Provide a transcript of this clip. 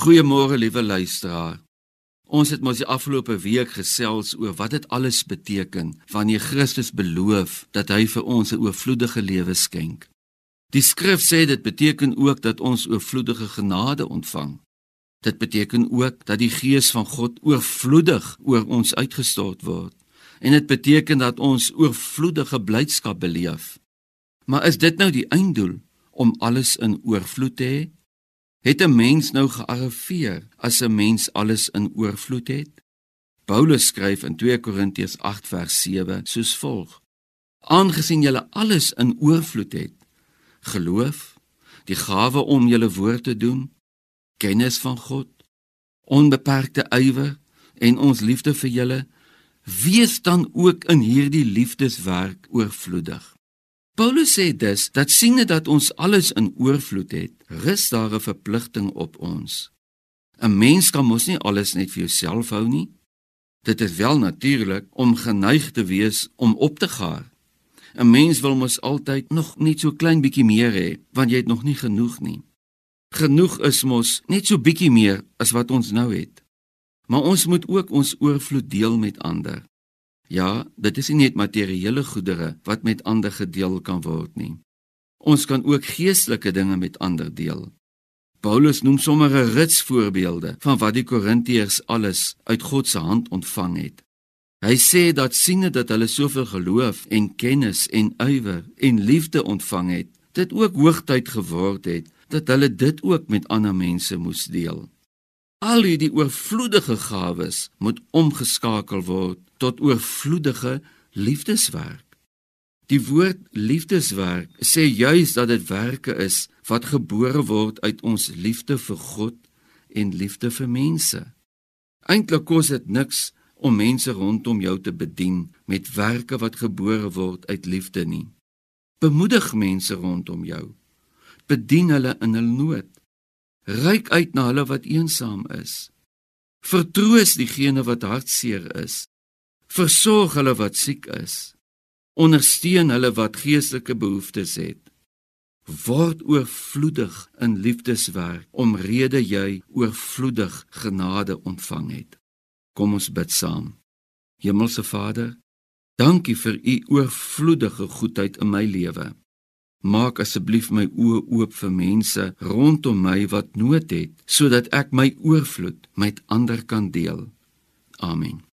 Goeiemôre liewe luisteraar. Ons het mos die afgelope week gesels oor wat dit alles beteken wanneer Christus beloof dat hy vir ons 'n oorvloedige lewe skenk. Die skrif sê dit beteken ook dat ons oorvloedige genade ontvang. Dit beteken ook dat die gees van God oorvloedig oor ons uitgestort word. En dit beteken dat ons oorvloedige blydskap beleef. Maar is dit nou die einddoel om alles in oorvloed te hê? Het 'n mens nou gearriveer as 'n mens alles in oorvloed het? Paulus skryf in 2 Korintiërs 8 vers 7 soos volg: Aangesien julle alles in oorvloed het, geloof, die gawe om julle woord te doen, kennis van God, onbeperkte ywer en ons liefde vir julle, wees dan ook in hierdie liefdeswerk oorvloedig. Paulus sê dus dat siene dat ons alles in oorvloed het, rus daar 'n verpligting op ons. 'n Mens kan mos nie alles net vir jouself hou nie. Dit is wel natuurlik om geneig te wees om op te gaar. 'n Mens wil mos altyd nog net so klein bietjie meer hê, want jy het nog nie genoeg nie. Genoeg is mos net so bietjie meer as wat ons nou het. Maar ons moet ook ons oorvloed deel met ander. Ja, dit is nie net materiële goedere wat met ander gedeel kan word nie. Ons kan ook geestelike dinge met ander deel. Paulus noem sommer 'n rits voorbeelde van wat die Korintiërs alles uit God se hand ontvang het. Hy sê dat siene dat hulle soveel geloof en kennis en ywer en liefde ontvang het, dit ook hoogtyd geword het dat hulle dit ook met ander mense moes deel. Al hierdie oorvloedige gawes moet omgeskakel word tot oorvloedige liefdeswerk. Die woord liefdeswerk sê juis dat dit werke is wat gebore word uit ons liefde vir God en liefde vir mense. Eintlik kos dit niks om mense rondom jou te bedien met werke wat gebore word uit liefde nie. Bemoedig mense rondom jou bedien hulle in hul nood. Ryk uit na hulle wat eensaam is. Vertroos diegene wat hartseer is. Versorg hulle wat siek is. Ondersteun hulle wat geestelike behoeftes het. Word oorvloedig in liefdeswerk omrede jy oorvloedig genade ontvang het. Kom ons bid saam. Hemelse Vader, dankie vir u oorvloedige goedheid in my lewe. Maak asseblief my oë oop vir mense rondom my wat nood het, sodat ek my oorvloed met ander kan deel. Amen.